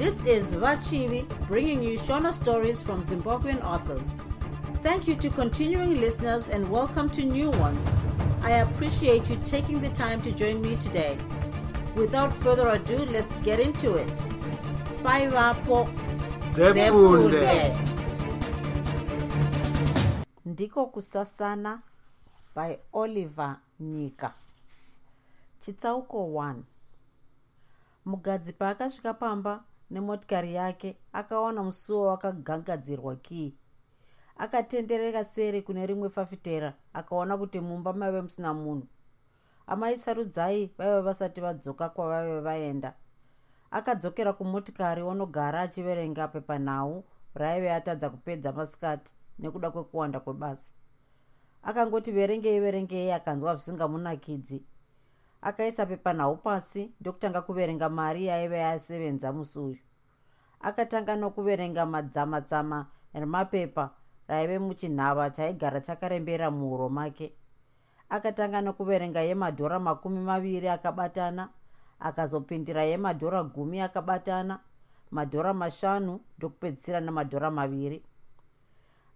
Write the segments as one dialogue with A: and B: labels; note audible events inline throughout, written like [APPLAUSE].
A: This is Vachivi bringing you Shona stories from Zimbabwean authors. Thank you to continuing listeners and welcome to new ones. I appreciate you taking the time to join me today. Without further ado, let's get into it. Bye, Vapo. Ndiko kusasana by oliver nyika chitsauko 1 mugadzi paakasvika pamba nemotikari yake akawana musuwo wakagangadzirwa kii akatenderera seri kune rimwe fafitera akaona kuti mumba maive musina munhu. Amai sarudzai vaiva vasati vadzoka kwavaive vaenda. Akadzokera kumotikari onogara achiverenga pepanhau raive atadza kupedza masikati nekuda kwekuwanda kwebasa. Akangoti verengei verengei akanzwa zvisingamunakidzi akaisa pepanhau pasi ndokutanga kuverenga mari yaive yasevenza musi uyu akatanga nokuverenga madzamatsama remapepa raive muchinhava chaigara chakarembera muhuro make. Akatanga nokuverenga yemadhora makumi maviri akabatana akazopindira yemadhora gumi akabatana madhora mashanu ndokupedzisira namadhora maviri.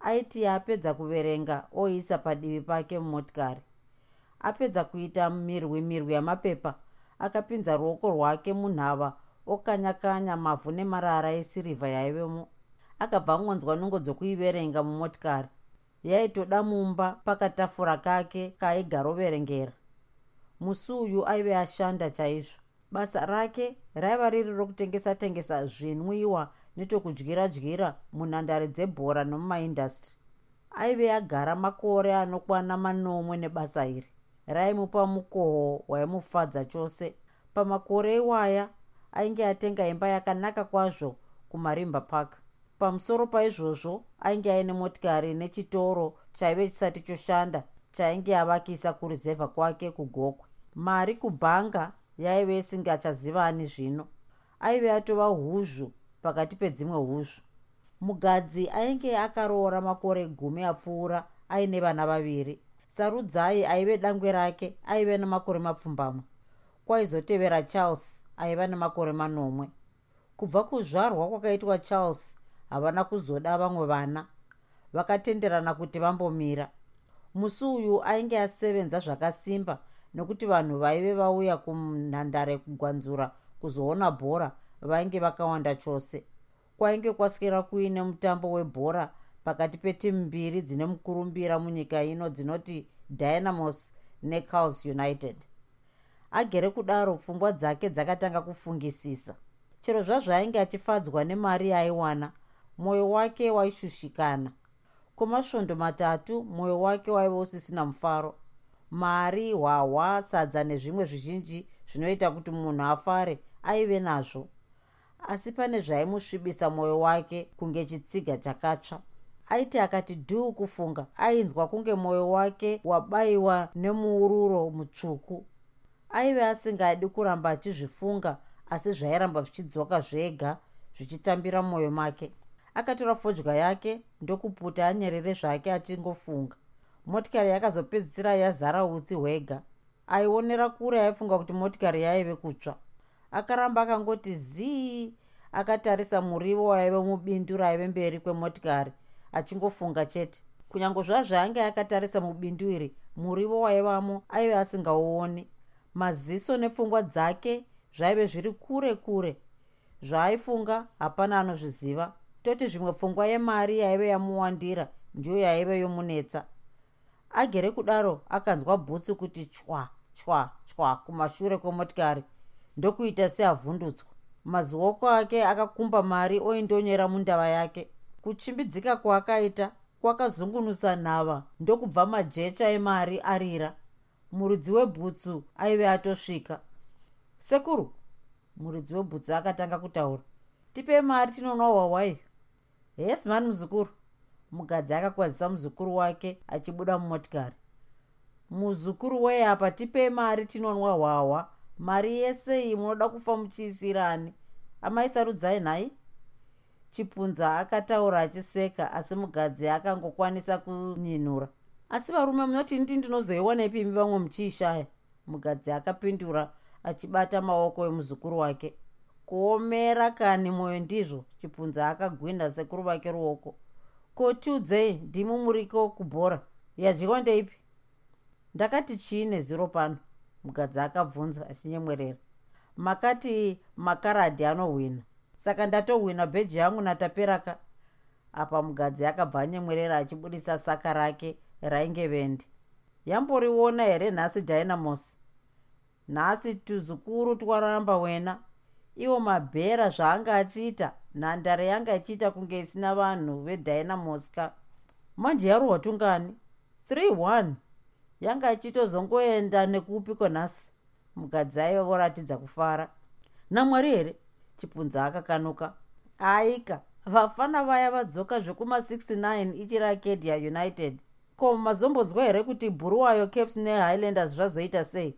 A: Aiti apedza kuverenga oisa padivi pake mumotikari apedza kuita mirwi mirwi yamapepa akapinza ruoko rwake munhava okanyakanya mavhu nemarara esirivha yaivemo. Akabva ngonzwa nungo dzokuiverenga mumotikari. Yaitoda mumba pakatafura kake kaigaroverengera musi uyu aive ashanda chaizvo. Basa rake raiva riri rokutengesa tengesa zvinwiwa netokudyira dyira munhandare dzebhora nomumaindastry aive agara makore anokwana manomwe nebasa iri raimupa mukoho waimufadza chose. Pamakore iwaya ainge atenga imba yakanaka kwazvo kumarimba park. Pamusoro paizvozvo ainge aine motikari nechitoro chaive chisati choshanda chainge avakisa kurizevha kwake kugokwe mari kubhanga yaive isingachazivani zvino. Aive atova huzvu pakati pedzimwe huzvu mugadzi ainge akaroora makore gumi apfuura aine vana vaviri sarudzai aive dangwe rake aive nemakore mapfumbamwe. Kwaizotevera charles aiva nemakore manomwe. Kubva kuzvarwa kwakaitwa charles havana kuzoda vamwe vana. Vakatenderana kuti vambomira. Musi uyu ainge asevenza zvakasimba nekuti vanhu vaive vauya kunhandare kugwanzura kuzoona bhora vainge vakawanda chose. Kwainge kwaswera kuine mutambo webhora pakati petimu mbiri dzine mukurumbira munyika ino dzinoti dynamos necals united. Agere kudaro pfungwa dzake dzakatanga kufungisisa. Chero zvazvo ainge achifadzwa nemari yaaiwana mwoyo wake waishushikana. Kwamasvondo matatu mwoyo wake waive usisina mufaro. Mari hwahwa sadza nezvimwe zvizhinji zvinoita kuti munhu afare aive nazvo. Asi pane zvaimusvibisa mwoyo wake kunge chitsiga chakatsva aiti akati dhuu kufunga ainzwa kunge mwoyo wake wabayiwa nemuururo mutsvuku. Aive asingadi kuramba achizvifunga asi zvairamba zvichidzoka zvega zvichitambira mwoyo make. Akatora fodya yake ndokuputa anyerere zvake achingofunga. Motikari yakazopedzisira yazara utsi hwega. Aionera kure aifunga kuti motikari yaive kutsva. Akaramba akangoti zii akatarisa murivo waive mubindu raive mberi kwemotikari achingofunga chete. Kunyange zvazvaange akatarisa mubindu iri murivo waivamo aive asingauoni. Maziso nepfungwa dzake zvaive zviri kure kure. Zvaaifunga hapana anozviziva. Toti zvimwe pfungwa yemari yaive yamuwandira ndiyo yaive yomunetsa. Agere kudaro akanzwa bhutsu kuti chwa chwa chwa kumashure kwemotikari. Ndokuita seavhundutswa. Mazioko ake akakumba mari oindonyera mundava yake kuchimbidzika kwaakaita kwakazungunusa nhava ndokubva majecha emari arira. Muridzi webhutsu aive atosvika. Sekuru muridzi webhutsu akatanga kutaura. Tipe mari tinonwa hwahwaiyo yes mani muzukuru. Mugadzi akakwazisa muzukuru wake achibuda mumotikari. Muzukuru weapa tipe mari tinonwa hwahwa mari yese iyi munoda kufa muchiisirani amaisarudzai nhai chipunza akataura achiseka asi mugadzi akangokwanisa kunyinura. Asi varume munoti ndi ndinozoiwanepimi vamwe muchiishaya? Mugadzi akapindura achibata maoko emuzukuru wake. Kuomera kani mwoyo ndizvo? Chipunza akagwinda sekuru vake ruoko. Kotiudzei ndimumuriko kubhora. Yadyiwa ndeipi? Ndakati chii neziro pano. Mukadzi akabvunza achinyemwerera. Makati makaradhi anohwina saka ndatohwina bheji yangu nataperaka. Apa mugadzi akabva anyemwerera achibudisa saka rake rainge vendi yamboriona here nhasi dynamos? Nhasi tuzukuru twaramba wena. Iwo mabhera zvaanga achiita nhandare yanga ichiita kunge isina vanhu vedynamos ka? Manje yarohwa tungani? 31 yanga ichitozongoenda nekupiko nhasi? Mukadzi aiva voratidza kufara. Namwari here chipunza akakanuka. Aika vafana vaya vadzoka zvekuma69 ichiri acadia united. Ko mazombonzwa here kuti buruwayo caps nehighlanders zvazoita sei?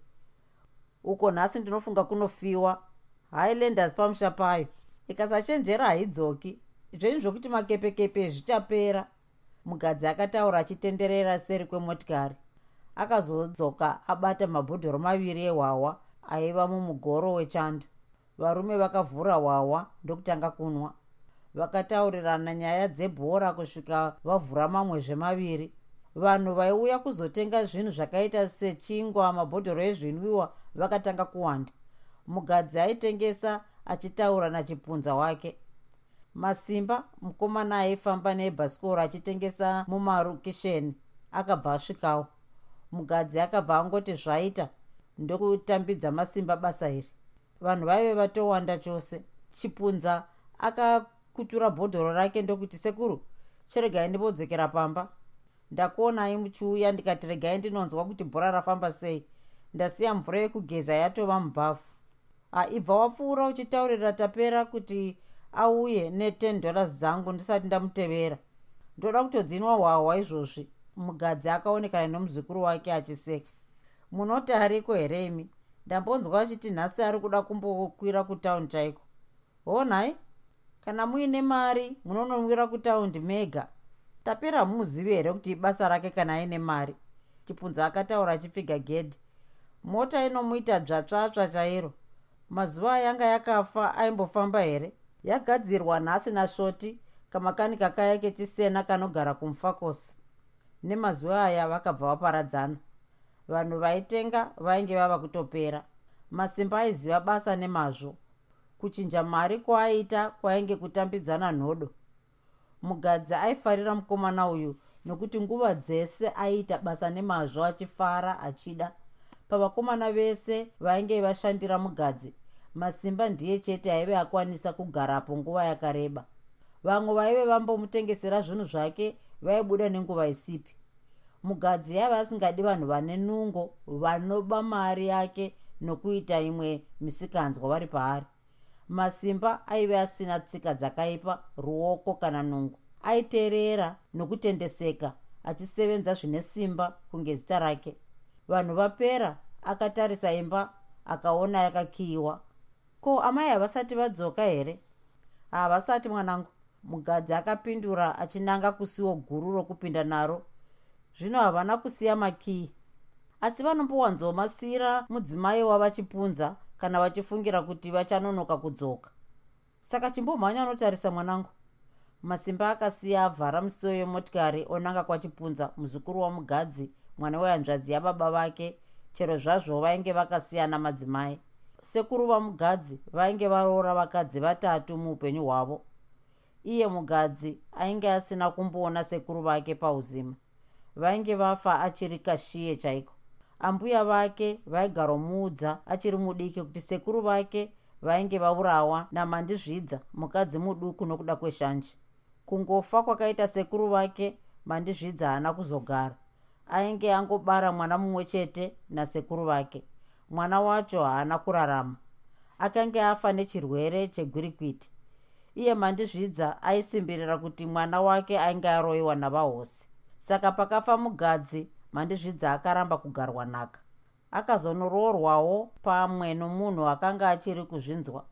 A: Uko nhasi ndinofunga kunofiwa. Highlanders pamusha payo ikasachenjera haidzoki. Zvenyu zvokuti makepekepe zvichapera. Mugadzi akataura achitenderera seri kwemotikari. Akazodzoka abata mabhodhoro maviri ehwawa aiva mumugoro wechando varume vakavhura hwawa ndokutanga kunwa. Vakataurirana nyaya dzebhora kusvika vavhura mamwe zvemaviri. Vanhu vaiuya kuzotenga zvinhu zvakaita sechingwa mabhodhoro ezvinwiwa vakatanga kuwanda. Mugadzi aitengesa achitaura nachipunza wake. Masimba mukomana aifamba nebhasikoro achitengesa mumarukisheni akabva asvikawo. Mugadzi akabva angoti zvaita ndokutambidza masimba basa iri vanhu vaive vatowanda chose. Chipunza akakutura bhodhoro rake ndokuti sekuru chiregai ndimbodzokera pamba. Ndakuonai muchiuya ndikati regai ndinonzwa kuti bhora rafamba sei. Ndasiya mvura yekugeza yatova mubhafu. Aibva wapfuura uchitaurira tapera kuti auye ne10 dollars dzangu ndisati ndamutevera. Ndoda kutodzinwa hwahwa izvozvi. Mugadzi akaonekana nomuzukuru wake achiseka. Munoti ariko here imi ndambonzwa achiti nhasi ari kuda kumbokwira kutaundi chaiko honhai kana muine mari munonomwira kutaundi mega? Tapera muzivi here kuti ibasa rake kana aine mari? Chipunza akataura achipfiga gedhi. Mota inomuita dzvatsvatsva chairo. Mazuva ayanga yakafa aimbofamba here? Yagadzirwa nhasi nasvoti kamakanika kaya kechisena kanogara kumufakosi. Nemazuva aya vakabva vaparadzana vanhu vaitenga vainge vava kutopera. Masimba aiziva basa nemazvo. Kuchinja mari kwaaita kwainge kutambidzana nhodo mugadzi aifarira mukomana uyu nokuti nguva dzese aiita basa nemazvo achifara achida. Pavakomana vese vainge vashandira mugadzi masimba ndiye chete aive akwanisa kugarapo nguva yakareba. Vamwe vaive vambomutengesera zvinhu zvake vaibuda nenguva isipi mugadzi yaiva asingadi vanhu vane nungo vanoba mari yake nokuita imwe misikanzwa vari paari. Masimba aive asina tsika dzakaipa ruoko kana nungo. Aiteerera nokutendeseka achisevenza zvine simba kunge zita rake. Vanhu vapera akatarisa imba akaona yakakiyiwa. Ko amai havasati vadzoka here? Havasati mwanangu. Mugadzi akapindura achinanga kusiwo guru rokupinda naro zvino havana kusiya makii asi vanombowanzomasiyira mudzimai wavachipunza kana vachifungira kuti vachanonoka kudzoka. Saka chimbomhanya anotarisa mwanangu. Masimba akasiya avhara musiwo yemotikari onanga kwachipunza muzukuru wamugadzi mwana wehanzvadzi yababa vake. Chero zvazvo vainge vakasiyana madzimai. Sekuru vamugadzi vainge varoora vakadzi vatatu muupenyu hwavo. Iye mugadzi ainge asina kumboona sekuru vake pauzima vainge vafa achiri kashiye chaiko? Ambuya vake vaigaromuudza achiri mudiki kuti sekuru vake vainge vaurawa namandizvidza mukadzi muduku nokuda kweshanje. Kungofa kwakaita sekuru vake mandizvidza haana kuzogara. Ainge angobara mwana mumwe chete nasekuru vake. Mwana wacho haana kurarama. Akange afa nechirwere chegwirikwiti. Iye mandizvidza aisimbirira kuti mwana wake ainge aroyiwa navahosi saka pakafa mugadzi mandizvidza akaramba kugarwa nhaka. Akazonoroorwawo pamwe nomunhu akanga achiri kuzvinzwa.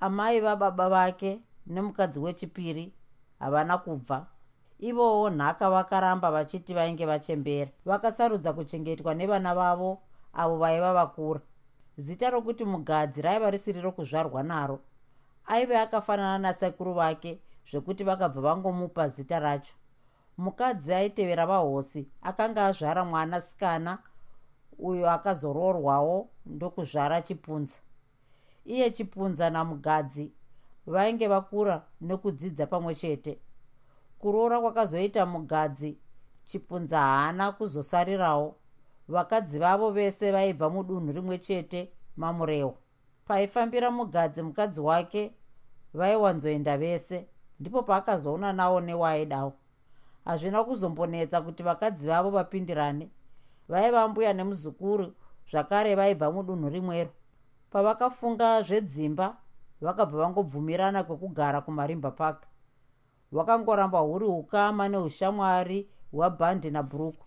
A: Amai vababa vake nemukadzi wechipiri havana kubva. Ivowo nhaka vakaramba vachiti vainge vachembera. Vakasarudza kuchengetwa nevana vavo avo vaiva vakura. Zita rokuti mugadzi raiva risiri rokuzvarwa naro. Aive akafanana nasekuru vake zvekuti vakabva vangomupa zita racho mukadzi aitevera vahosi. Akanga azvara mwanasikana uyo akazoroorwawo ndokuzvara chipunza iye chipunza namugadzi vainge vakura nekudzidza pamwe chete. Kuroora kwakazoita mugadzi chipunza haana kuzosarirawo. Vakadzi vavo vese vaibva mudunhu rimwe chete mamurewo. Paifambira mugadzi mukadzi wake vaiwanzoenda vese. Ndipo paakazoona nawo newaidawo hazvina kuzombonetsa kuti vakadzi vavo vapindirane. Vaiva mbuya nemuzukuru zvakare vaibva mudunhu rimwero. Pavakafunga zvedzimba vakabva vangobvumirana kwekugara kumarimba park hwakangoramba huri ukama neushamwari hwabhandi nabhuruku.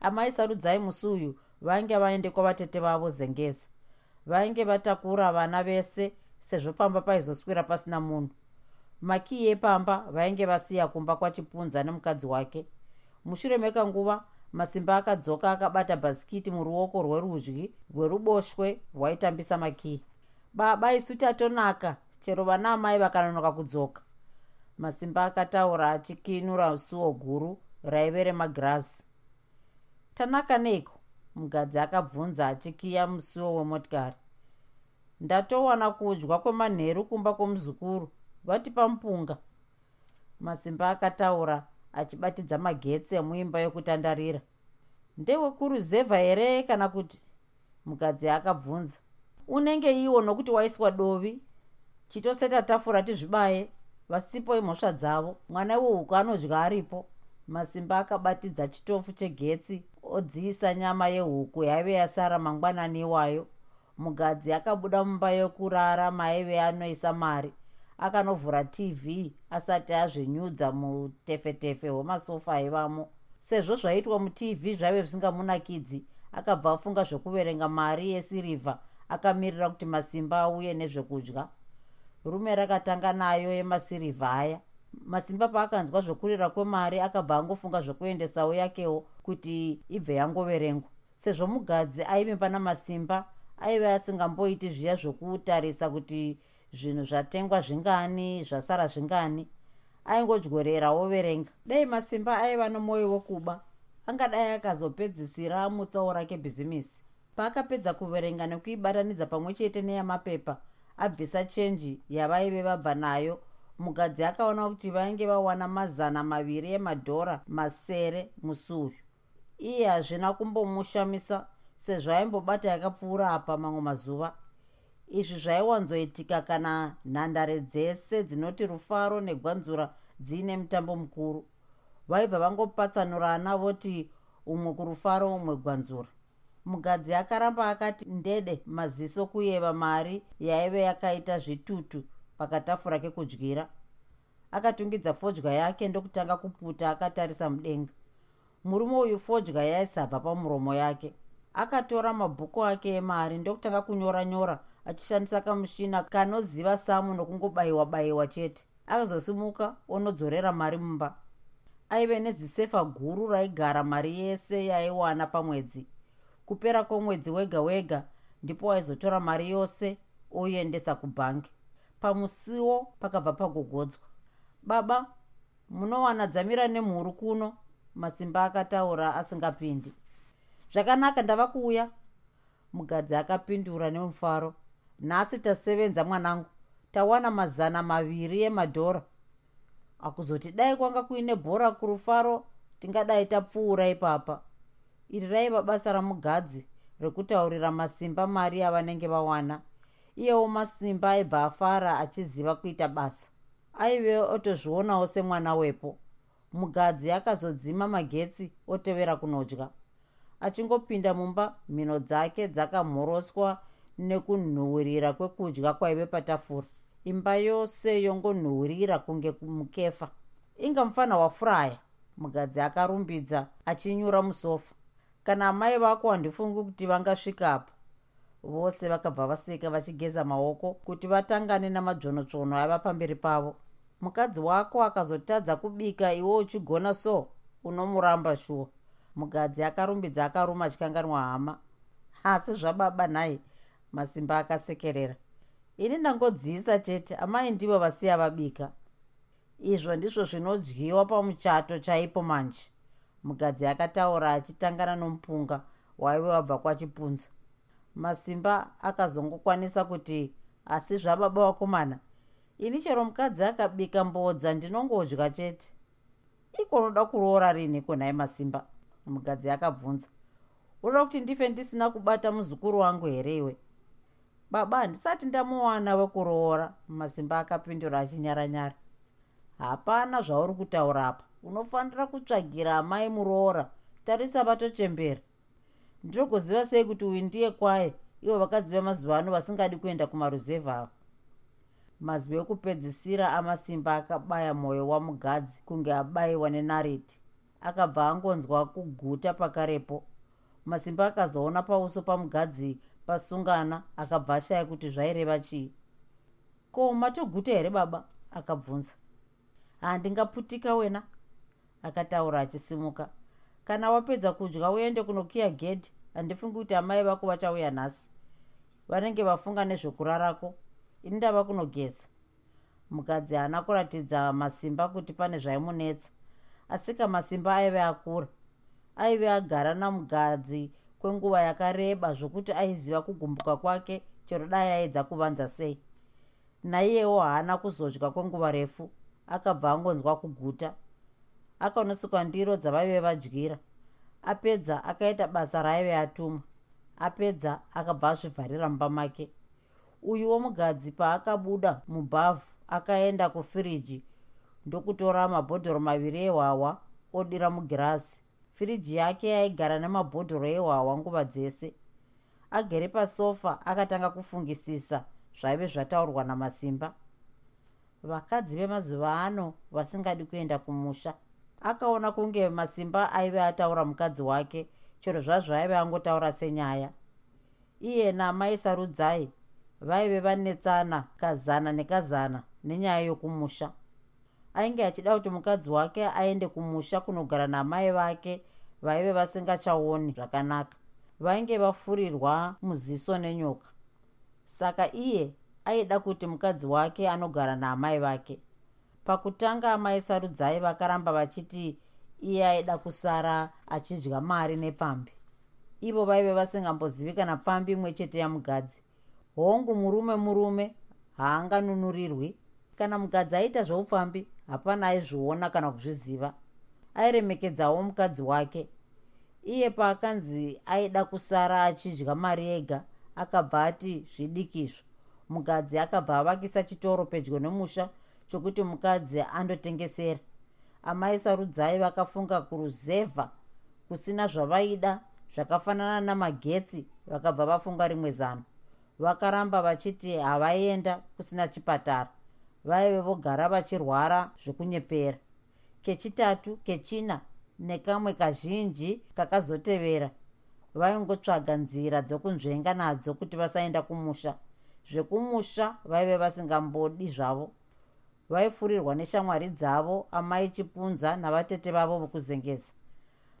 A: Amai sarudzai musi uyu vainge vaende kwavatete vavo zengeza. Vainge vatakura vana vese sezvo pamba paizoswira pasina munhu makii epamba vainge vasiya kumba kwachipunza nemukadzi wake. Mushure mekanguva masimba akadzoka akabata bhasikiti muruoko rwerudyi rweruboshwe rwaitambisa makii baba isu tatonaka chero vana amai vakanonoka kudzoka. Masimba akataura achikinura suo guru raive remagirazi tanaka neiko? Mugadzi akabvunza achikiya musuwo wemotikari. Ndatowana kudya kwemanheru kumba kwomuzukuru vatipa mupunga masimba akataura achibatidza magetsi emuimba yokutandarira. Ndewekuruzevha here kana kuti? Mukadzi akabvunza. Unenge iwo nokuti waiswa dovi chitoseta tafura tizvibaye vasipo imhosva dzavo mwana wehuku anodya aripo. Masimba akabatidza chitofu chegetsi odziisa nyama yehuku yaive yasara mangwanani iwayo. Mugadzi akabuda mumba yokurara maive anoisa mari akanovhura tv asati azvenyudza mutefetefe hwemasofa aivamo sezvo zvaiitwa mutv zvaive zvisingamunakidzi akabva afunga zvokuverenga mari yesirivha akamirira kuti masimba auye nezvekudya. Rume rakatanga nayo yemasirivha aya. Masimba paakanzwa zvokurira kwemari akabva angofunga zvokuendesawo yakewo kuti ibve yangoverengwa. Sezvo mugadzi aivimba namasimba aive asingamboiti zviya zvokutarisa kuti zvinhu zvatengwa zvingani zvasara zvingani aingodyorera overenga. Dai masimba aiva nomwoyo wokuba angadai akazopedzisira mutsauro kebhizimisi paakapedza kuverenga nekuibatanidza pamwe chete neyamapepa abvisa chenji yavaive vabva nayo mugadzi akaona kuti vainge vawana mazana maviri emadhora masere musi uyu iye hazvina kumbomushamisa sezvo aimbobata yakapfuura apa mamwe mazuva izvi zvaiwanzoitika kana nhandare dzese dzinoti rufaro negwanzura dziine mutambo mukuru. Vaibva vangopatsanurana voti umwe kurufaro umwe gwanzura. Mugadzi akaramba akati ndede maziso kuyeva mari yaive yakaita zvitutu pakatafura kekudyira akatungidza fodya yake ndokutanga kuputa akatarisa mudenga. Murume uyu fodya yaisabva pamuromo yake. Akatora mabhuku ake emari ndokutanga kunyora nyora achishandisa kamushina kanoziva samu nokungobayiwa bayiwa chete. Akazosimuka onodzorera mari mumba. Aive nezisefa guru raigara mari yese yaiwana pamwedzi. Kupera kwomwedzi wega wega ndipo aizotora mari yose oiendesa kubhangi pamusiwo pakabva pagogodzwa. Baba munowana dzamira nemhuru kuno masimba akataura asingapindi. Zvakanaka ndava kuuya. Mugadzi akapindura nemufaro nhasi tasevenza mwanangu tawana mazana maviri emadhora. Akuzoti dai kwanga kuine bhora kurufaro tingadai tapfuura ipapa. Iri raiva basa ramugadzi rekutaurira masimba mari avanenge vawana. Iyewo masimba aibva afara achiziva kuita basa. Aive otozvionawo semwana wepo. Mugadzi akazodzima magetsi otevera kunodya. Achingopinda mumba mhino dzake dzakamhoroswa nekunhuhwirira kwekudya kwaive patafura. Imba yose yongonhuhwirira kunge mukefa. Inga mufana wafuraya mugadzi akarumbidza achinyura musofa. Kana amai vako handifungi kuti vangasvikapo vose vakabva vaseka vachigeza maoko kuti vatangane namadzvonotsvono aiva pamberi pavo. Mukadzi wako akazotadza kubika iwe uchigona so? Unomuramba shuwa mugadzi akarumbidza akaruma chikanganwa hama. Asi zvababa nhai masimba akasekerera. Ini ndangodziisa chete amai ndivo vasiya vabika. Izvo ndizvo zvinodyiwa pamuchato chaipo manje. Mugadzi akataura achitangana nomupunga waive wabva kwachipunza. Masimba akazongokwanisa kuti asi zvababa vakomana ini chero mukadzi akabika mbodza ndinongodya chete. Iko unoda kuroora rini kunhai masimba? Mugadzi akabvunza. Unoda kuti ndife ndisina kubata muzukuru wangu here iwe baba handisati ndamuwana wekuroora masimba akapindura achinyaranyara. Hapana zvauri kutaura apa. Unofanira kutsvagira amai muroora. Tarisa vatochembera. Ndinogoziva sei kuti uyu ndiye kwaye? Ivo vakadzi vemazuva ano vasingadi kuenda kumaruzevha avo. Mazwi ekupedzisira amasimba akabaya mwoyo wamugadzi kunge abayiwa nenariti akabva angonzwa kuguta pakarepo. Masimba akazoona pauso pamugadzi pasungana akabva ashaya kuti zvaireva chii. Ko matoguta here baba? Akabvunza. Handingaputika wena akataura achisimuka. Kana wapedza kudya uende kunokiya gedhi handifungi kuti amai vako vachauya nhasi. Vanenge vafunga nezvekurarako ini ndava kunogeza. Mukadzi haana kuratidza masimba kuti pane zvaimunetsa asika masimba aive akura. Aive agara namugadzi kwenguva yakareba zvokuti aiziva kugumbuka kwake chero dai aedza kuvanza sei. Naiyewo haana kuzodya kwenguva refu akabva angonzwa kuguta. Akanosuka ndiro dzavaive vadyira apedza akaita basa raaive atumwa apedza akabva azvivharira mumba make. Uyuwo mugadzi paakabuda mubhavhu akaenda kufiriji ndokutora mabhodhoro maviri ehwahwa odira mugirasi firiji yake yaigara nemabhodhoro ehwahwa nguva dzese. Agere pasofa akatanga kufungisisa zvaive zvataurwa namasimba. Vakadzi vemazuva ano vasingadi kuenda kumusha. Akaona kunge masimba aive ataura mukadzi wake chero zvazvo aive angotaura senyaya. Iye namai sarudzai vaive vanetsana kazana nekazana nenyaya yokumusha ainge achida kuti mukadzi wake aende kumusha kunogara namai vake vaive vasingachaoni zvakanaka. Vainge vafurirwa muziso nenyoka. Saka iye aida kuti mukadzi wake anogara naamai vake. Pakutanga amai sarudzai vakaramba vachiti iye aida kusara achidya mari nepfambi ivo vaive vasingambozivi kana pfambi imwe chete yamugadzi hongu murume murume haanganunurirwi. Kana mugadzi aita zveupfambi hapana aizviona kana kuzviziva. Airemekedzawo mukadzi wake. Iye paakanzi aida kusara achidya mari ega akabva ati zvidikizvo mugadzi akabva avakisa chitoro pedyo nemusha chokuti mukadzi andotengesera. Amai sarudzai vakafunga kuruzevha kusina zvavaida zvakafanana namagetsi vakabva vafunga rimwe zano. Vakaramba vachiti havaenda kusina chipatara vaive vogara vachirwara zvekunyepera kechitatu kechina nekamwe kazhinji kakazotevera. Vaingotsvaga nzira dzokunzvenga nadzo kuti vasaenda kumusha. Zvekumusha vaive vasingambodi zvavo. Vaifurirwa neshamwari dzavo amai chipunza navatete vavo vokuzengesa.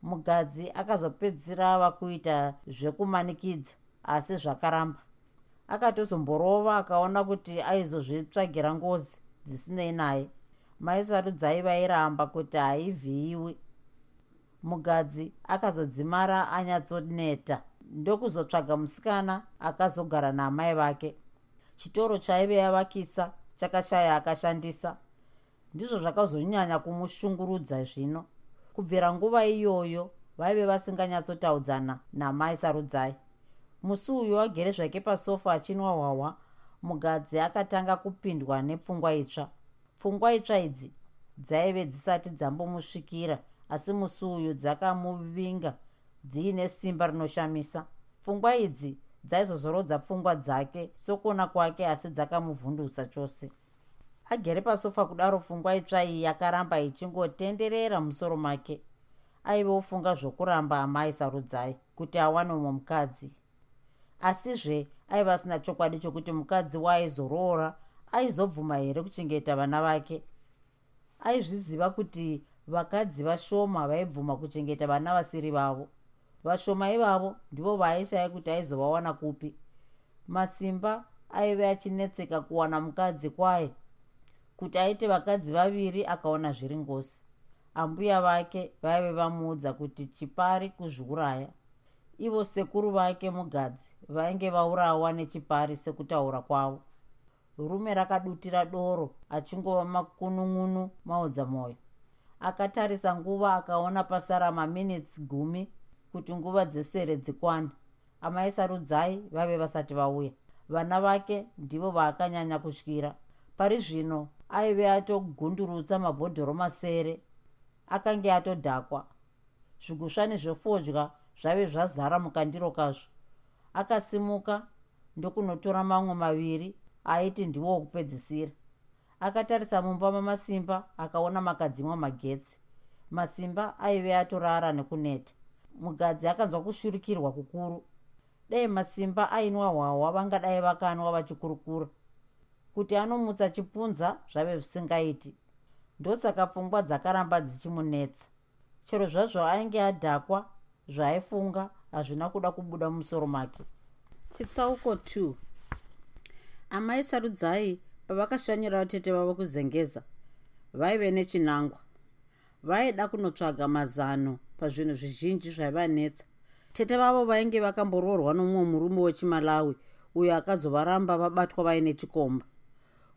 A: Mugadzi akazopedzisira ava kuita zvekumanikidza asi zvakaramba akatozomborova akaona kuti aizozvitsvagira ngozi dzisinei naye. Maisarudzai vairamba kuti haivhiyiwi. Mugadzi akazodzimara anyatsoneta. Ndokuzotsvaga musikana akazogara naamai vake. Chitoro chaive yavakisa chakashaya akashandisa. Ndizvo zvakazonyanya kumushungurudza zvino. Kubvira nguva iyoyo vaive vasinganyatsotaudzana namai sarudzai musi uyu agere zvake pasofa achinwa hwahwa mugadzi akatanga kupindwa nepfungwa itsva. Pfungwa itsva idzi dzaive dzisati dzambomusvikira asi musi uyu dzakamuvinga dziine simba rinoshamisa. Pfungwa idzi dzaizozorodza pfungwa dzake sokuona kwake asi dzakamuvhundutsa chose. Agere pasofa kudaro pfungwa itsva iyi yakaramba ichingotenderera musoro make. Aivofunga zvokuramba amai sarudzai kuti awane umwe mukadzi asizve aiva asina chokwadi chokuti mukadzi waaizoroora aizobvuma here kuchengeta vana vake? Aizviziva kuti vakadzi vashoma vaibvuma kuchengeta vana vasiri vavo. Vashoma ivavo ndivo vaaishaya kuti aizovawana kupi. Masimba aive achinetseka kuwana mukadzi kwaye kuti aite vakadzi vaviri akaona zviri ngosi. Ambuya vake vaive vamuudza kuti chipari kuzviuraya ivo sekuru vake mugadzi vainge vaurawa nechipari sekutaura kwavo. Rume rakadutira doro achingova makunun'unu maudza mwoyo akatarisa nguva akaona pasara maminitsi gumi kuti nguva dzesere dzikwane. Amaisarudzai vave vasati vauya. Vana vake ndivo vaakanyanya kutyira. Pari zvino aive atogundurutsa mabhodhoro masere akange atodhakwa. Zvigushani zvefodya zvave zvazara mukandiro kazvo akasimuka ndokunotora mamwe maviri aiti ndiwo wokupedzisira. Akatarisa mumba mamasimba akaona makadzimwa magetsi. Masimba aive atorara nekuneta. Mugadzi akanzwa kushurikirwa kukuru. Dei masimba ainwa hwahwa vangadai vakanwa vachikurukura. Kuti anomutsa chipunza zvave zvisingaiti. Ndosaka pfungwa dzakaramba dzichimunetsa. Chero zvazvo ainge adhakwa zvaaifunga hazvina kuda kubuda mumusoro make. Chitsauko 2 amai sarudzai pavakashanyira vatete vavo kuzengeza vaive nechinangwa. Vaida kunotsvaga mazano pazvinhu zvizhinji zvaivanetsa. Tete vavo vainge vakamboroorwa nomumwe murume wechimalawi uyo akazovaramba vabatwa vaine chikomba.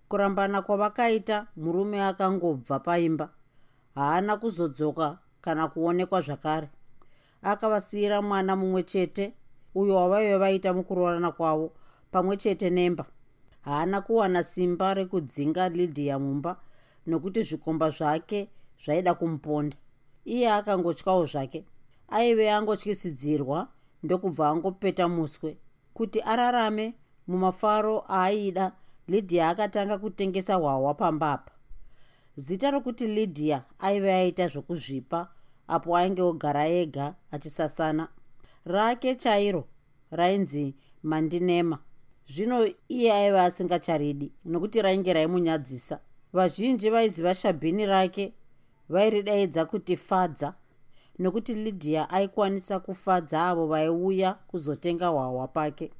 A: Kurambana kwavakaita murume akangobva paimba. Haana kuzodzoka kana kuonekwa zvakare akavasiyira mwana mumwe chete uyo wavaive vaita mukuroorana kwavo pamwe chete nemba. Haana kuwana simba rekudzinga lidhiya mumba nokuti zvikomba zvake zvaida kumuponda. Iye akangotyawo zvake aive angotyisidzirwa ndokubva angopeta muswe kuti ararame mumafaro aaida lydia akatanga kutengesa hwahwa pambapa. Zita rokuti lydia aive aita zvokuzvipa apo ainge ogara ega achisasana. Rake chairo rainzi mandinema. Zvino iye aiva asingacharidi nokuti rainge raimunyadzisa. Vazhinji vaiziva shabhini rake vairidaidza kuti fadza nokuti lydia aikwanisa kufadza avo vaiuya kuzotenga hwahwa pake.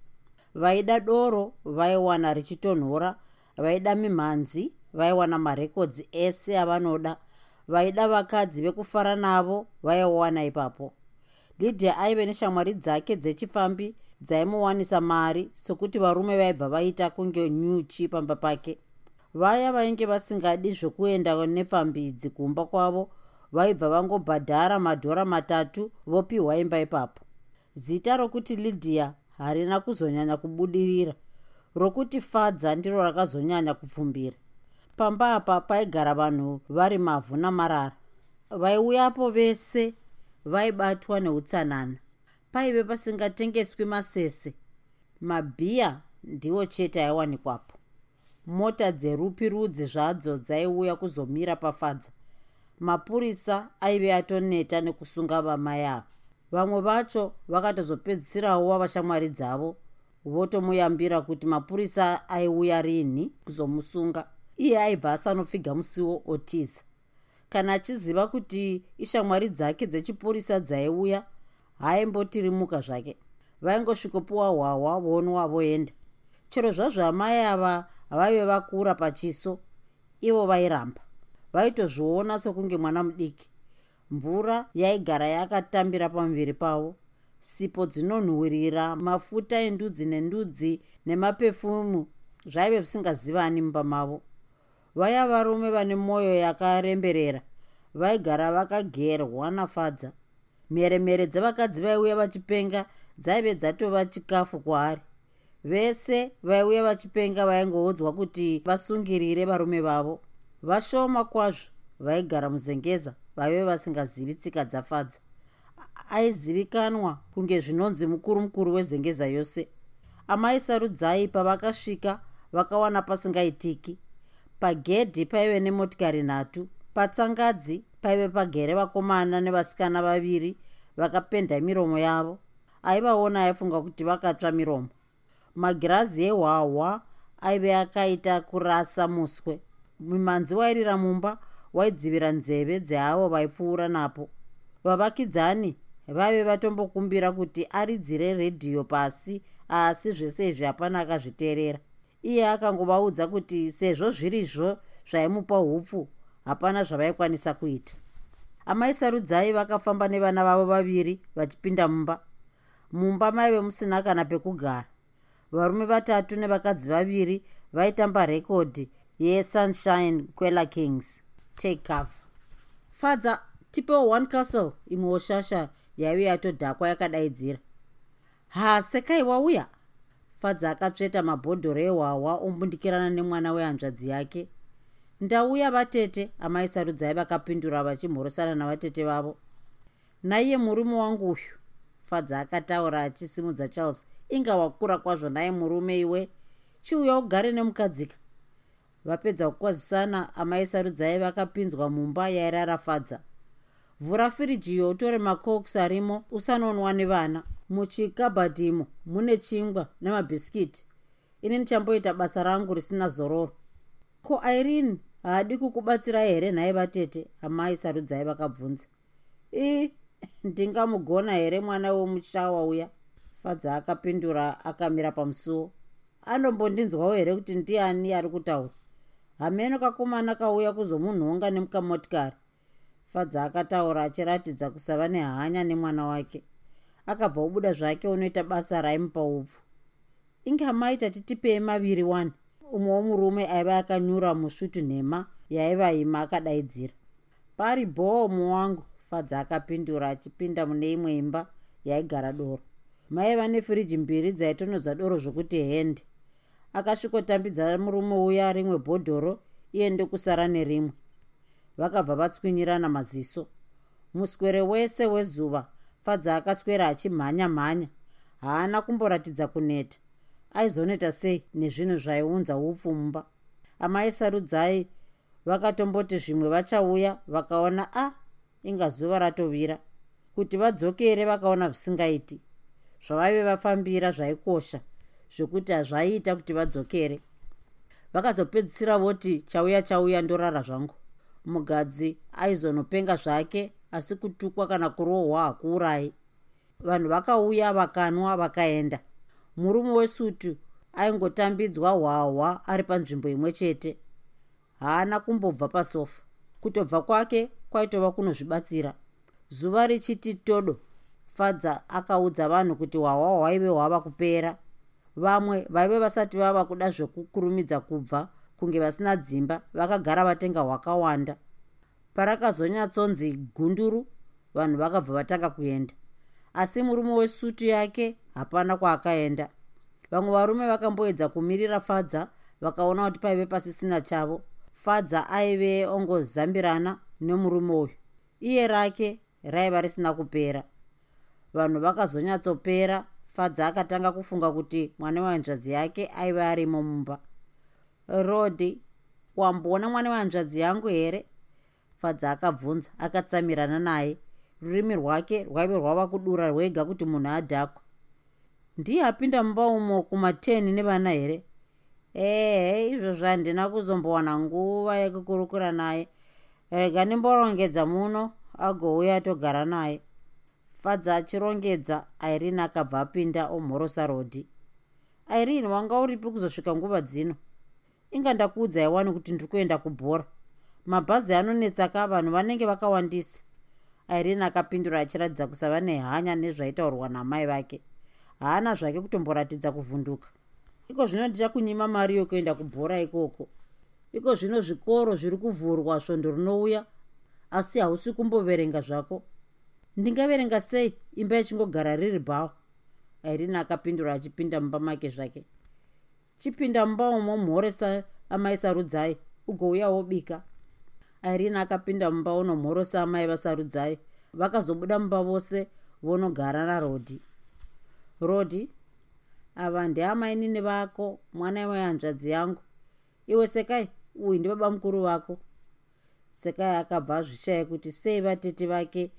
A: Vaida doro vaiwana richitonhora vaida mimhanzi vaiwana marekodzi ese avanoda vaida vakadzi vekufara navo vaiwana ipapo. Lydia aive neshamwari dzake dzechifambi dzaimuwanisa mari sokuti varume vaibva vaita kunge nyuchi pamba pake. Vaya vainge vasingadi zvokuenda nepfambidzi kumba kwavo vaibva vangobhadhara madhora matatu vopiwa imba ipapo. Zita rokuti lydia harina kuzonyanya kubudirira rokuti fadza ndiro rakazonyanya kupfumbira pamba apa paigara vanhu vari mavhu namarara. Vaiuyapo vese vaibatwa neutsanana. Paive pasingatengeswi masese. Mabhiya ndiwo chete aiwanikwapo. Mota dzerupi rudzi zvadzo dzaiuya kuzomira pafadza. Mapurisa aive atoneta nekusunga vamai ava vamwe vacho vakatozopedzisirawo wavashamwari dzavo. Votomuyambira kuti mapurisa aiuya rinhi kuzomusunga iye aibva asanopfiga musiwo otiza. Kana achiziva kuti ishamwari dzake dzechipurisa dzaiuya haimbotirimuka zvake. Vaingosvikopiwa hwahwa vonwa voenda chero zvazvo amai ava vaive vakura pachiso ivo vairamba. Vaitozviona sokunge mwana mudiki. Mvura yaigara yakatambira pamuviri pavo. Sipo dzinonhuhwirira mafuta endudzi nendudzi nemapefumu zvaive zvisingazivani mumba mavo vaya varume vane mwoyo yakaremberera vaigara vakagerwa nafadza mheremhere dzevakadzi vaiuya vachipenga dzaive dzatova chikafu kwaari. Vese vaiuya vachipenga vaingoudzwa kuti vasungirire varume vavo. Vashoma kwazvo vaigara muzengeza vaive vasingazivi tsika dzafadza aizivikanwa kunge zvinonzi mukuru mukuru wezengeza yose. Amai sarudzai pavakasvika vakawana pasingaitiki pagedhi paive nemotikari nhatu patsangadzi paive pagere vakomana nevasikana vaviri vakapenda miromo yavo. Aivaona aifunga kuti vakatsva miromo. Magirazi ehwahwa aive akaita kurasa muswe. Mimanzi wairira mumba waidzivira nzeve dzeavo vaipfuura napo. Vavakidzani vaive vatombokumbira kuti aridzire redhiyo pasi asi zvese izvi hapana akazviteerera iye akangovaudza kuti sezvo zvirizvo zvaimupa upfu hapana zvavaikwanisa kuita. Amai sarudzai vakafamba nevana vavo vaviri vachipinda mumba. Mumba maive musina kana pekugara. Varume vatatu nevakadzi vaviri vaitamba rekodhi yesunshine quella kings take cover. Fadza tipewo one castle imwewo shasha yaive yatodhakwa yakadaidzira. Ha sekai wauya fadza akatsveta mabhodhoro ehwahwa ombundikirana nemwana wehanzvadzi yake. Ndauya vatete amai sarudzai vakapindura vachimhorosana navatete vavo. Naiye murume wangu uyu fadza akataura achisimudza charles inga wakura kwazvo naye murume iwe chiuya ugare nemukadzika. Vapedza kukwazisana amai sarudzai vakapinzwa mumba yairara fadza. Vhura firijiyo utore macoks arimo usanonwa nevana muchikabhadhimo mune chingwa nemabhiskiti ini nichamboita basa rangu risina zororo. Ko irene haadi kukubatsirai here nhaye vatete amai sarudzai vakabvunza. I [LAUGHS] ndingamugona here mwana wemushawa uya? Fadza akapindura akamira pamusuwo anombondinzwawo here kuti ndiani ari kutaura? Hameno kakomana kauya kuzomunhonga nemukamotikari. Fadza akataura achiratidza kusava nehanya nemwana wake akabva obuda zvake unoita basa raimupa upfu inge amaita titipei maviri wani umwe womurume aiva akanyura musvutu nhema yaiva ima akadaidzira. Pari bhomu wangu fadza akapindura achipinda mune imwe imba yaigara doro. Maiva nefiriji mbiri dzaitonodza doro zvokuti hende akasvikotambidza murume uya rimwe bhodhoro iye ndokusara nerimwe. Vakabva vatswinyirana maziso. Muswere wese wezuva fadza akaswera achimhanya mhanya. Haana kumboratidza kuneta. Aizoneta sei nezvinhu zvaiunza upfu mumba amai sarudzai vakatomboti zvimwe vachauya vakaona a ah, inga zuva ratovira. Kuti vadzokere vakaona zvisingaiti. Zvavaive vafambira zvaikosha zvekuti hazvaiita kuti vadzokere. Vakazopedzisira voti chauya chauya ndorara zvangu. Mugadzi aizonopenga zvake asi kutukwa kana kurohwa hakuurai vanhu vakauya vakanwa vakaenda. Murume wesutu aingotambidzwa hwahwa ari panzvimbo imwe chete. Haana kumbobva pasofa. Kutobva kwake kwaitova kunozvibatsira. Zuva richiti todo fadza akaudza vanhu kuti hwahwa hwaive hwava kupera. Vamwe vaive vasati vava kuda zvekukurumidza kubva kunge vasina dzimba vakagara vatenga hwakawanda parakazonyatsonzi gunduru vanhu vakabva vatanga kuenda. Asi murume wesutu yake hapana kwaakaenda. Vamwe varume vakamboedza kumirira fadza vakaona kuti paive pasisina chavo. Fadza aive ongozambirana nemurume uyu. Iye rake raiva risina kupera. Vanhu vakazonyatsopera fadza akatanga kufunga kuti mwana wehanzvadzi yake aive arimo mumba. Rodi wamboona mwana wehanzvadzi yangu here fadza akabvunza akatsamirana naye. Rurimi rwake rwaive rwava kudura rwega kuti munhu adhakwa ndiye apinda mumba umo kumateni nevana here? Ehe izvozvo handina kuzombowana nguva yekukurukura naye. Rega ndimborongedza muno agouya togara naye. Fadza achirongedza irene akabva apinda omhorosa rodi irene wanga uripi kuzosvika nguva dzino? Inga ndakuudzai wani kuti ndiri kuenda kubhora mabhazi anonetsaka vanhu vanenge vakawandisa. Irene akapindura achiratidza kusava nehanya nezvaitaurwa namai vake. Haana zvake kutomboratidza kuvhunduka. Iko zvino ndichakunyima mari yokuenda kubhora ikoko. Iko zvino zvikoro zviri kuvhurwa svondo rinouya asi hausi kumboverenga zvako. Ndingaverenga sei? Imba ichingogara riri bhawa. Irene akapindura achipinda mumba make zvake. Chipinda mumba umo mhoresa amai sarudzai ugouya wobika irene akapinda mumba unomhorosa amai vasarudzai. Vakazobuda mumba vose vonogara narodhi. Rodhi ava ndeamainini vako mwana wehanzvadzi yangu. Iwe sekai uyu ndibaba mukuru vako. Sekai akabva azvishaya kuti sei vatete vake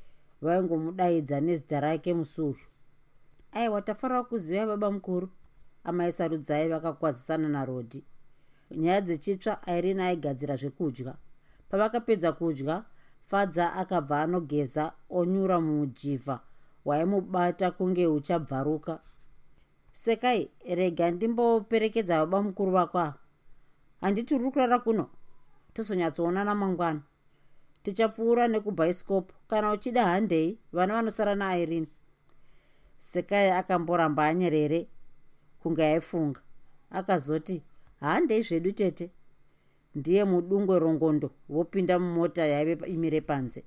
A: vaingomudaidza nezita rake musi uyu aiwa tafanira kuziva baba mukuru? Amai sarudzai vakakwazisana narodhi. Nyaya dzechitsva irene aigadzira zvekudya pavakapedza kudya fadza akabva anogeza onyura mujivha waimubata kunge uchabvaruka. Sekai rega ndimboperekedza baba mukuru vako ava. Handiti ruri kurara kuno? Tozonyatsoonana mangwana tichapfuura nekubhaisikopu kana uchida handei vana vanosara nairene sekai akamboramba anyerere kunge aifunga. Akazoti handei zvedu tete ndiye mudungwe rongondo vopinda mumota yaive imire panze.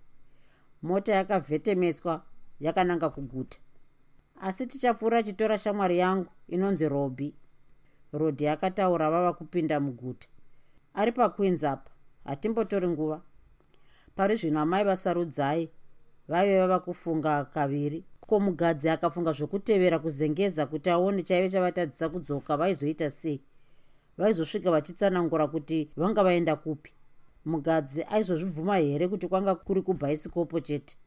A: Mota yakavhetemeswa yakananga kuguta. Asi tichapfuura chitora shamwari yangu inonzi robi rodhi akataura vava kupinda muguta. Ari paqueens apa hatimbotori nguva. Pari zvino amai vasarudzai vaive vava kufunga kaviri. Ko mugadzi akafunga zvokutevera kuzengeza kuti aone chaive chavatadzisa kudzoka vaizoita sei vaizosvika vachitsanangura kuti vanga vaenda kupi. Mugadzi aizozvibvuma here kuti kwanga kuri kubhaisikopo chete?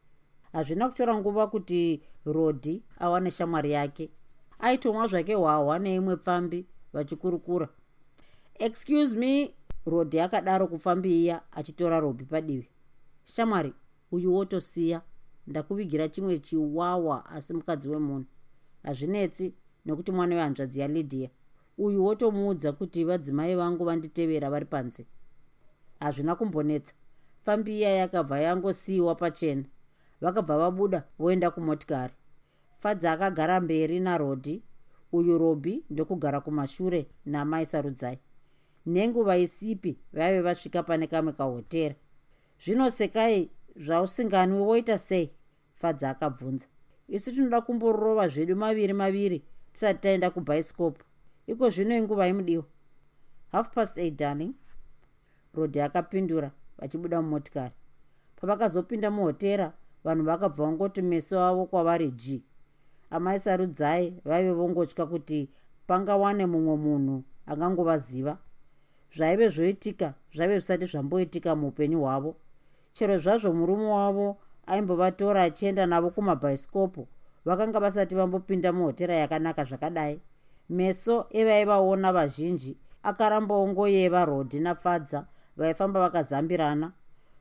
A: Hazvina kutora nguva kuti rodhi awane shamwari yake. Aitomwa zvake hwahwa neimwe pfambi vachikurukura. Excuse me rodhi akadaro kupfambi iya achitora robhi padivi. Shamwari uyu wotosiya. Ndakuvigira chimwe chiwawa asi mukadzi wemunhu hazvinetsi nekuti mwana wehanzvadzi yalidhiya uyu wotomuudza kuti vadzimai vangu vanditevera vari panze? Hazvina kumbonetsa. Pfambi iya yakabva yangosiyiwa pachena. Vakabva vabuda voenda kumotikari. Fadzi akagara mberi narodhi uyu robhi ndokugara kumashure namai sarudzai. Nenguva isipi vaive vasvika pane kamwe kahotera. Zvino sekai zvausinganwi woita sei? Fadzi akabvunza. Isu tinoda kumborova zvedu maviri maviri tisati taenda kubhaisikopu iko zvino inguva imudiwa half past eight darling. Rodhi akapindura vachibuda mumotikari. Pavakazopinda muhotera vanhu vakabva vangoti meso avo kwavari g amai sarudzai vaive vongotya kuti pangawane mumwe munhu angangovaziva. Zvaive zvoitika zvaive zvisati zvamboitika muupenyu hwavo. Chero zvazvo murume wavo aimbovatora achienda navo kumabhaisikopu vakanga vasati vambopinda muhotera yakanaka zvakadai meso evaivaona vazhinji akarambaongoyeva rodhi nafadza vaifamba vakazambirana.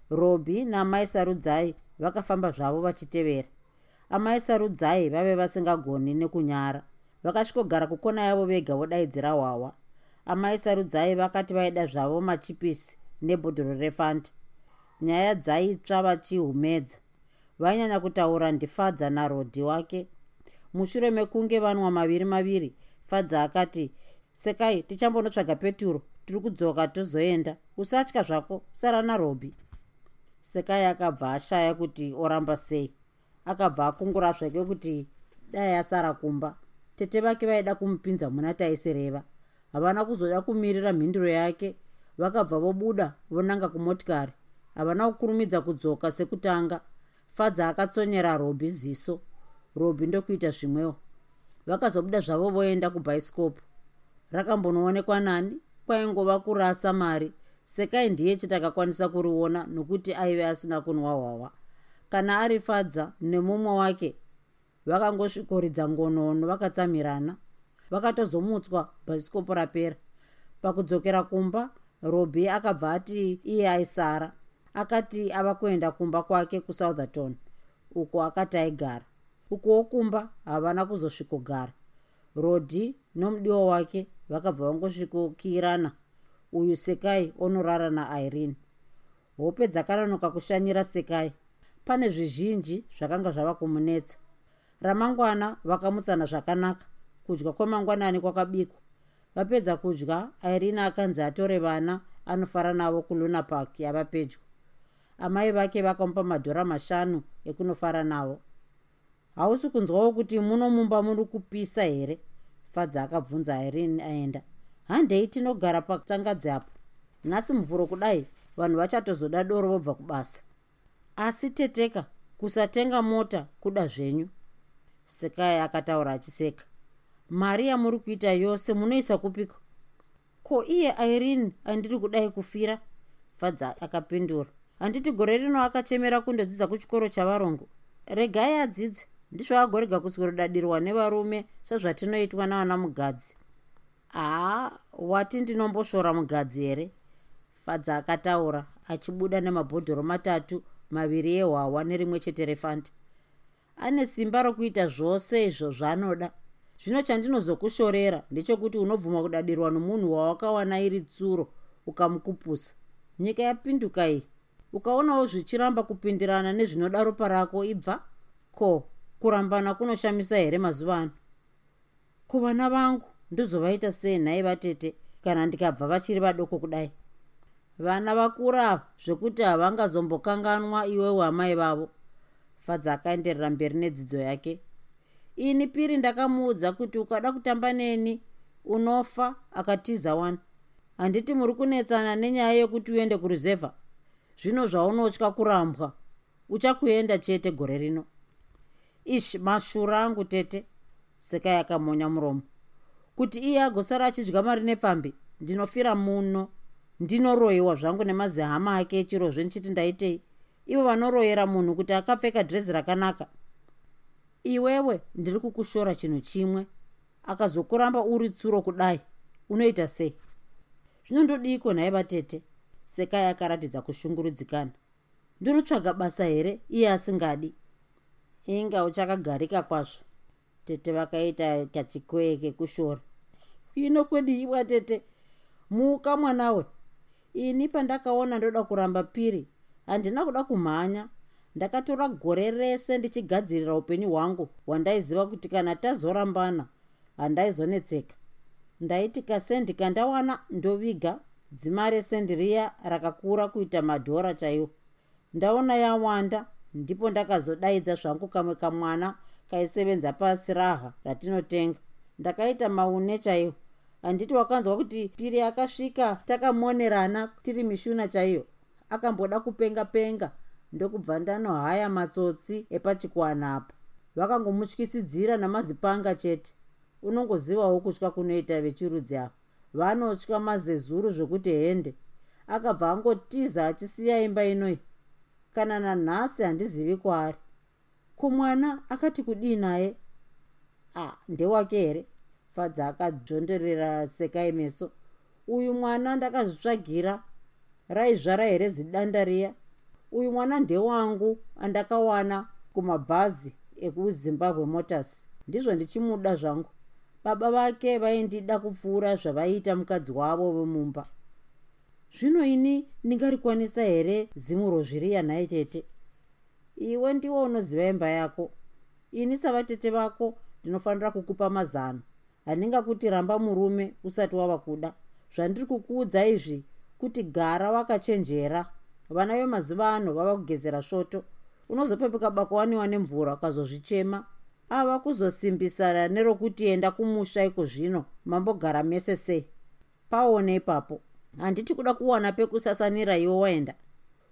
A: Robhi namai sarudzai vakafamba zvavo vachitevera. Amai sarudzai vave vasingagoni nekunyara vakasvikogara kukona yavo vega vodaidzira hwawa. Amai sarudzai vakati vaida zvavo machipisi nebhodhoro refanta. Nyaya dzaitsva vachihumedza. Vainyanya kutaura ndifadza narodhi wake. Mushure mekunge vanwa maviri maviri fadza akati sekai tichambonotsvaga peturo tiri kudzoka tozoenda. Usatya zvako sara narobhi sekai akabva ashaya kuti oramba sei. Akabva akungura zvake kuti dai asara kumba. Tete vake vaida kumupinza muna taisereva havana kuzoda kumirira mhinduro yake. Vakabva vobuda vonanga kumotikari. Havana kukurumidza kudzoka sekutanga. Fadza akatsonyera robhi ziso. Robhi ndokuita zvimwewo vakazobuda zvavo voenda kubhaisikopu rakambonoonekwa nani kwaingova kurasa mari. Sekai ndiye chitakakwanisa kuriona nokuti aive asina kunwa hwawa kana ari fadza nemumwe wake vakangosvikoridza ngonono vakatsamirana. Vakatozomutswa bhaisikopo rapera. Pakudzokera kumba robhi akabva ati iye aisara. Akati ava kuenda kumba kwake kusoutherton uko akati aigara ukuwo kumba havana kuzosvikogara. Rodhi nomudiwa wake vakabva vangosvikokirana. Uyu sekai onorara nairene. Hope dzakananoka kushanyira sekai. Pane zvizhinji zvakanga zvava kumunetsa. Ramangwana vakamutsana zvakanaka. Kudya kwemangwanani kwakabikwa. Vapedza kudya irene akanzi atore vana anofara navo kuluna park yava pedyo. Amai vake vakamupa madhora mashanu ekunofara navo hausi kunzwawo kuti muno mumba muri kupisa here? Fadza akabvunza irene aenda. Handei tinogara patsangadzi apo nhasi muvhuro kudai vanhu vachatozoda doro vobva kubasa. Asi teteka kusatenga mota kuda zvenyu. Sekai akataura achiseka. Mari yamuri kuita yose munoisa kupiko? Ko iye irene andiri kudai kufira? Fadza akapindura. Handiti gore rino akachemera kundodzidza kuchikoro chavarongo. Regai adzidze ndizvo agorega kusworodadirwa nevarume sezvatinoitwa navana mugadzi. Haa wati ndinomboshora mugadzi here? Fadza akataura achibuda nemabhodhoro matatu maviri ehwawa nerimwe chete refanta ane simba rokuita zvose izvo zvaanoda zvino chandinozokushorera ndechekuti unobvuma kudadirwa nomunhu wawakawana iri tsuro ukamukupusa. Nyika yapinduka iyi. Ukaonawo zvichiramba kupindirana nezvinoda ropa rako ibva? Ko kurambana kunoshamisa here mazuva ano? Kuvana vangu ndizovaita sei nhai vatete kana ndikabva vachiri vadoko kudai? Vana vakura zvekuti havangazombokanganwa iwewo amai vavo. Fadza akaenderera mberi nedzidzo yake. Ini piri ndakamuudza kuti ukada kutamba neni unofa akatiza wani. Handiti muri kunetsana nenyaya yekuti uende kuruzevha zvino zvaunotya kurambwa uchakuenda chete gore rino ish mashura angu tete. Sekai akamonya muromo. Kuti iye agosara achidya mari nepfambi ndinofira muno. Ndinoroyiwa zvangu nemazihama ake echirozve ndichiti ndaitei. Ivo vanoroyera munhu kuti akapfeka dhirezi rakanaka. Iwewe ndiri kukushora chinhu chimwe. Akazokuramba uri tsuro kudai. Unoita sei? Zvinondodiko nhai vatete sekai akaratidza kushungurudzikana. Ndinotsvaga basa here? Iye asingadi inga uchakagarika kwazvo. Tete vakaita kachikwee kekushora ino kwediiwa tete muka mwanawe. Ini pandakaona ndoda kuramba piri handina kuda kumhanya. Ndakatora gore rese ndichigadzirira upenyu hwangu hwandaiziva kuti kana tazorambana handaizonetseka. Ndaiti kasendi kandawana ndoviga dzima resendi riya rakakura kuita madhora chaiwo. Ndaona yawanda ndipo ndakazodaidza zvangu kamwe kamwana kaisevenza pasi raha ratinotenga. Ndakaita maune chaiwo. Handiti wakanzwa kuti piri akasvika takamonerana tiri mishuna chaiyo akamboda kupenga penga ndokubva ndanohaya matsotsi epachikwana apo. Vakangomutyisidzira namazipanga chete. Unongozivawo kutya kunoita vechirudzi ava vanotya mazezuru zvokuti hende. Akabva angotiza achisiya imba inoi kana nanhasi handizivi kwaari. Kumwana akati kudii naye a ndewake here? Fadza akadzvondorera sekai meso. Uyu mwana ndakazvitsvagira raizvara here zidanda riya? Uyu mwana ndewangu andakawana kumabhazi ekuzimbabwe motors. Ndizvo ndichimuda zvangu. Baba vake vaindida kupfuura zvavaiita mukadzi wavo vemumba zvino ini ndingarikwanisa here zimuro zviri yanhai tete? Iwe ndiwo unoziva imba yako. Ini savatete vako ndinofanira kukupa mazano. Handingakuti ramba murume usati wava kuda. Zvandiri kukuudza izvi kuti gara wakachenjera. Vana vemazuva ano vava kugezera svoto unozopepuka bakowaniwa nemvura ukazozvichema. Ava kuzosimbisana nerokuti enda kumusha iko zvino mambogara mese sei? Paone ipapo handiti kuda kuwana pekusasanira iwe waenda.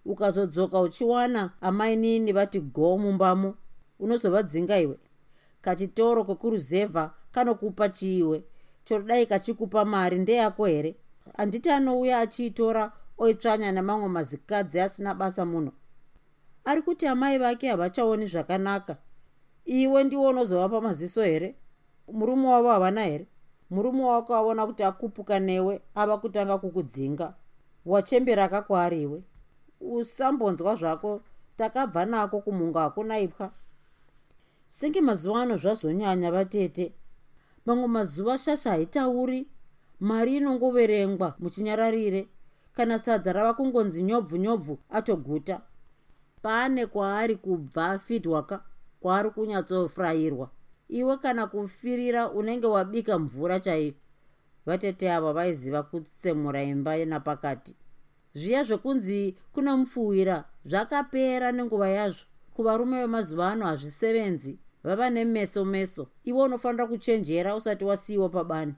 A: Ukazodzoka uchiwana amainini vati go mumbamo unozovadzinga iwe. Kachitoro kekuruzevha kanokupa chiiwe. Chodai kachikupa mari ndeyako here? Handiti anouya achiitora oitsvanya nemamwe mazikadzi asina basa muno. Ari kuti amai vake havachaoni zvakanaka. Iwe ndiwo unozovapa maziso here? Murume wavo havana here murume wako aona kuti akupuka newe ava kutanga kukudzinga. Wachembera kakwaari iwe usambonzwa zvako takabva nako kumunga hakuna ipwa. Senge mazuva ano zvazonyanya vatete. Mamwe mazuva shasha haitauri. Mari inongoverengwa muchinyararire. Kana sadza rava kungonzi nyobvu nyobvu atoguta. Paane kwaari kubva fidwaka kwaari kunyatsofurayirwa iwe kana kufirira unenge wabika mvura chaiyo vatete ava vaiziva kutsemura imba napakati zviya zvekunzi kuna mupfuwira zvakapera nenguva yazvo. Kuvarume vemazuva ano hazvisevenzi vava nemeso meso iwe unofanira kuchenjera usati wasiyiwa pabani.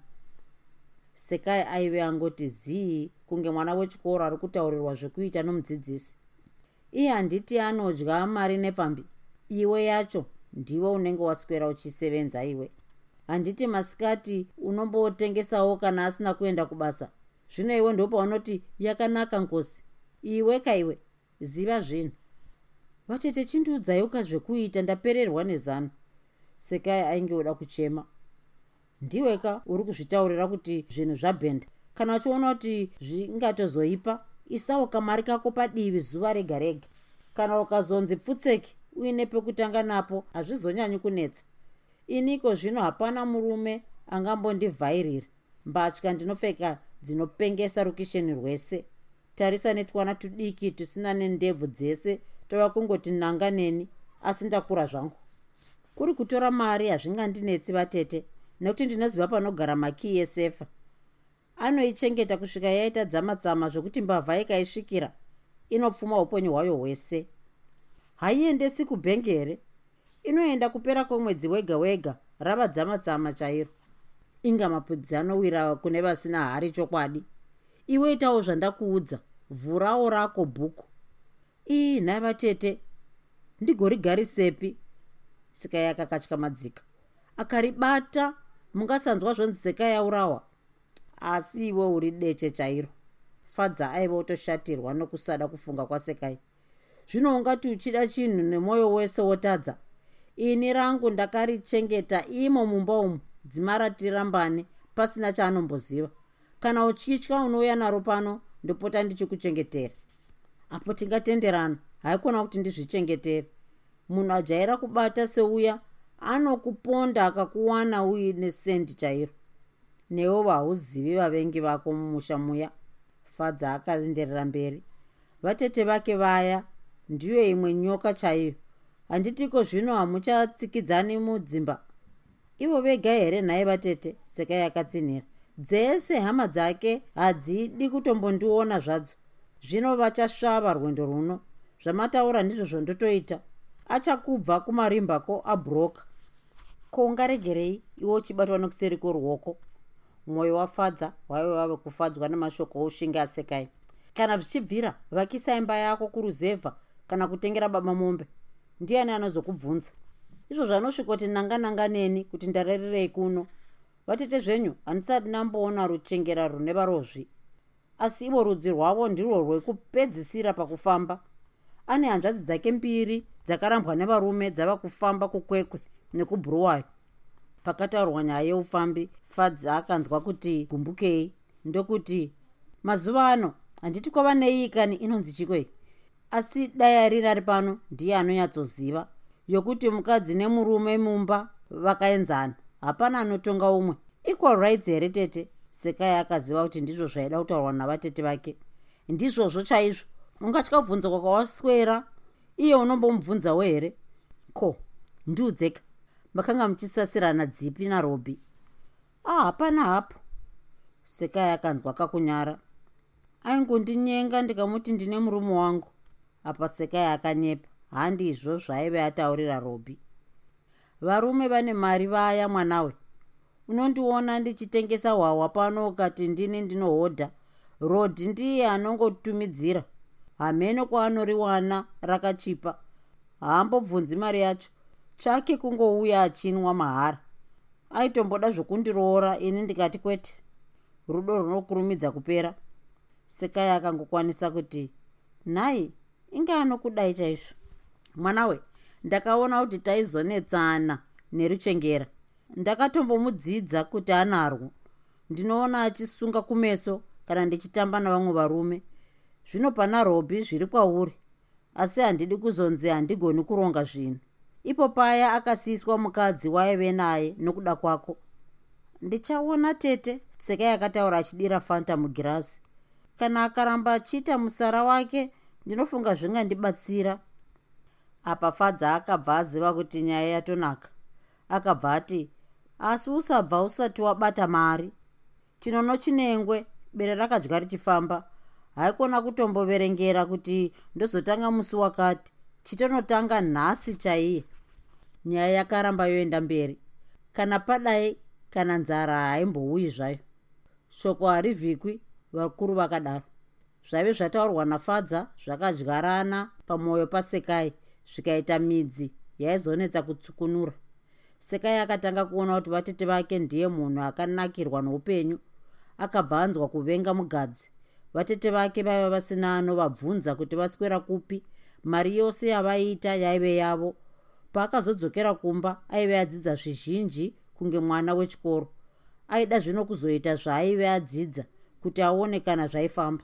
A: Sekai aive angoti zii kunge mwana wechikoro ari kutaurirwa zvekuita nomudzidzisi. Iye handiti anodya mari nepfambi. Iwe yacho ndiwe unenge waswera uchisevenza iwe. Handiti masikati unombotengesawo kana asina kuenda kubasa. Zvino iwe ndopaunoti yakanaka nkosi. Iwe kaiwe ziva zvinhu. Vatete chindiudzaiuka zvekuita ndapererwa nezano. Sekai ainge uda kuchema. Ndiweka uri kuzvitaurira kuti zvinhu zvabhenda. Kana uchiona kuti zvingatozoipa isawo kamari kako padivi zuva rega rega. Kana ukazonzi pfutseki uine pekutanga napo hazvizonyanyi kunetsa. Iniko zvino hapana murume angambondivhairira? Mbatya ndinopfeka dzinopengesa rukisheni rwese. Tarisa netwana tudiki tusina nendebvu dzese tova kungoti nanga neni asi ndakura zvangu. Kuri kutora mari hazvingandinetsi vatete nekuti ndinoziva panogara makii esefa anoichengeta kusvika yaita dzama-dzama zvokuti mbavha ikaisvikira inopfuma upenyu hwayo hwese haiendesi kubhengi here inoenda kupera kwemwedzi wega wega rava dzama-dzama chairo. Inga mapudzi anowira kune vasina hari chokwadi. Iwe itawo zvandakuudza vhurawo rako bhuku. Ii nhai vatete ndigorigarisepi sekai akakatya madzika. Akaribata mungasanzwa zvonzi sekai aurawa asi iwe uri deche chairo. Fadza aiva utoshatirwa nokusada kufunga kwasekai zvino ungati uchida chinhu nemwoyo wese wotadza. Ini rangu ndakarichengeta imo mumba umu dzima ratirambani pasina chaanomboziva. Kana uchitya unouya naro pano ndopota ndichikuchengetera apo tingatenderana haikona kuti ndizvichengetere. Munhu ajaira kubata seuya anokuponda akakuwana uine sendi chairo. Newo vahauzivi vavengi vako mumusha muya. Fadza akaenderera mberi. Vatete vake vaya ndiyo imwe nyoka chaiyo. Handitiko zvino hamuchatsikidzani mudzimba. Ivo vega here nhaye vatete? Sekai akatsinhira dzese hama dzake hadzidi kutombondiona zvadzo. Zvino vachasvava rwendo runo. Zvamataura ndizvo zvondotoita achakubva kumarimbako abhuroka. Ko ungaregerei? Iwe uchibatwa nokuseri kworuoko mwoyo wafadza waive wave kufadzwa nemashoko oushinge asekai. Kana zvichibvira vakisa imba yako kuruzevha kana kutengera baba mombe ndiani anozokubvunza? Izvo zvanosvikoti nanga-nanga neni kuti ndarerirei kuno. Vatete zvenyu handisati namboona ruchengera rune varozvi. Asi ivo rudzi rwavo ndirwo rwekupedzisira pakufamba. Ane hanzvadzi dzake mbiri dzakarambwa nevarume dzava kufamba kukwekwe nekubhuruwayo. Pakataurwa nyaya yeupfambi fadzi akanzwa kuti gumbukei. Ndokuti mazuva ano handiti kwava neikani inonzi chikwei asi dai ariri ari pano ndiye anonyatsoziva. Yokuti mukadzi nemurume mumba vakaenzana hapana anotonga umwe. Equal rights here tete? Sekai akaziva kuti ndizvo zvaida kutaurwa navatete vake. Ndizvozvo chaizvo ungatya bvunzo kwakawaswera iye unombomubvunzawo here? Ko ndiudzeka. Makanga muchisasirana dzipi narobi ah hapana hapo. Sekai akanzwa kakunyara. Aingondinyenga ndikamuti ndine murume wangu apa sekai akanyepa handizvo zvaaive ataurira robi varume vane mari vaya mwanawe. Unondiona ndichitengesa hwahwa pano ukati ndini ndinohodha. Rodhi ndiye anongotumidzira. Hamene kwaanoriwana rakachipa. Haambobvunzi mari yacho. Chake kungouya achinwa mahara. Aitomboda zvokundiroora ini ndikati kwete. Rudo runokurumidza kupera. Sekai akangokwanisa kuti nhai inge anokudai chaizvo. Mwanawe ndakaona kuti taizonetsana neruchengera. Ndakatombomudzidza kuti anarwo. Ndinoona achisunga kumeso kana ndichitamba navamwe varume. Zvino pana robi zviri kwauri asi handidi kuzonzi handigoni kuronga zvinhu. Ipo paya akasiyiswa mukadzi waive naye nokuda kwako. Ndichaona tete sekai akataura achidira fanta mugirazi. Kana akaramba achiita musara wake ndinofunga zvingandibatsira. Apa fadza akabva aziva kuti nyaya yatonaka. Akabva ati asi usabva usati wabata mari. Chinono chinengwe bere rakadya richifamba. Haikona kutomboverengera kuti ndozotanga musi wakati. Chitonotanga nhasi chaiye. Nyaya yakaramba yoenda mberi. Kana padai kana nzara haimbouyi zvayo. Shoko harivhikwi vakuru vakadaro zvaive zvataurwa nafadza zvakadyarana pamwoyo pasekai zvikaita midzi yaizonetsa kutsukunura. Sekai akatanga kuona kuti vatete vake ndiye munhu akanakirwa noupenyu akabva anzwa kuvenga mugadzi. Vatete vake vaiva vasina anovabvunza kuti vaswera kupi mari yose yavaiita yaive yavo. Paakazodzokera kumba aive adzidza zvizhinji kunge mwana wechikoro. Aida zvino kuzoita zvaaive adzidza kuti aone kana zvaifamba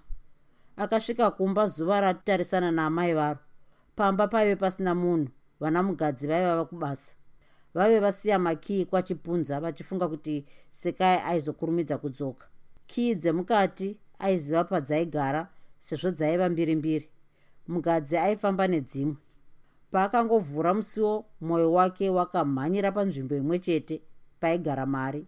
A: akasvika kumba zuva ratarisana naamai varo. Pamba paive pasina munhu vana mugadzi vaivava kubasa vave vasiya makii kwachipunza vachifunga kuti sekai aizokurumidza kudzoka. Kii dzemukati aiziva padzaigara sezvo dzaiva mbiri mbiri mugadzi aifamba nedzimwe. Paakangovhura musiwo mwoyo wake wakamhanyira panzvimbo imwe chete paigara mari.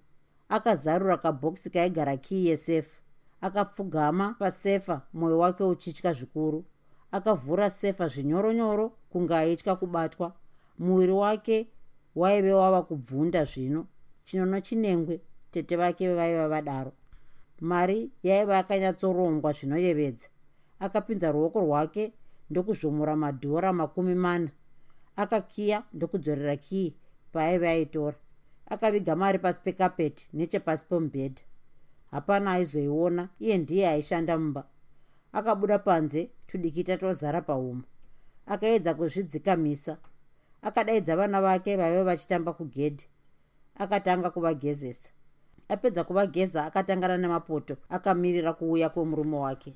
A: Akazarura kabhokisi kaigara kii yesefa akapfugama pasefa mwoyo wake uchitya zvikuru. Akavhura sefa zvinyoronyoro kunge aitya kubatwa. Muviri wake waive wava kubvunda zvino. Chinono chinengwe tete vake vaiva vadaro. Mari yaiva yakanyatsorongwa zvinoyevedza. Akapinza ruoko rwake ndokuzvomura madhora makumi mana. Akakiya ndokudzorera kii paaive aitora. Akaviga mari pasi pekapeti nechepasi pemubhedha hapana aizoiona iye ndiye aishanda mumba. Akabuda panze tudikita tozara pauma akaedza kuzvidzikamisa. Akadaidza vana vake vaive vachitamba kugedhi. Akatanga kuvagezesa. Apedza kuvageza akatangana nemapoto akamirira kuuya kwemurume wake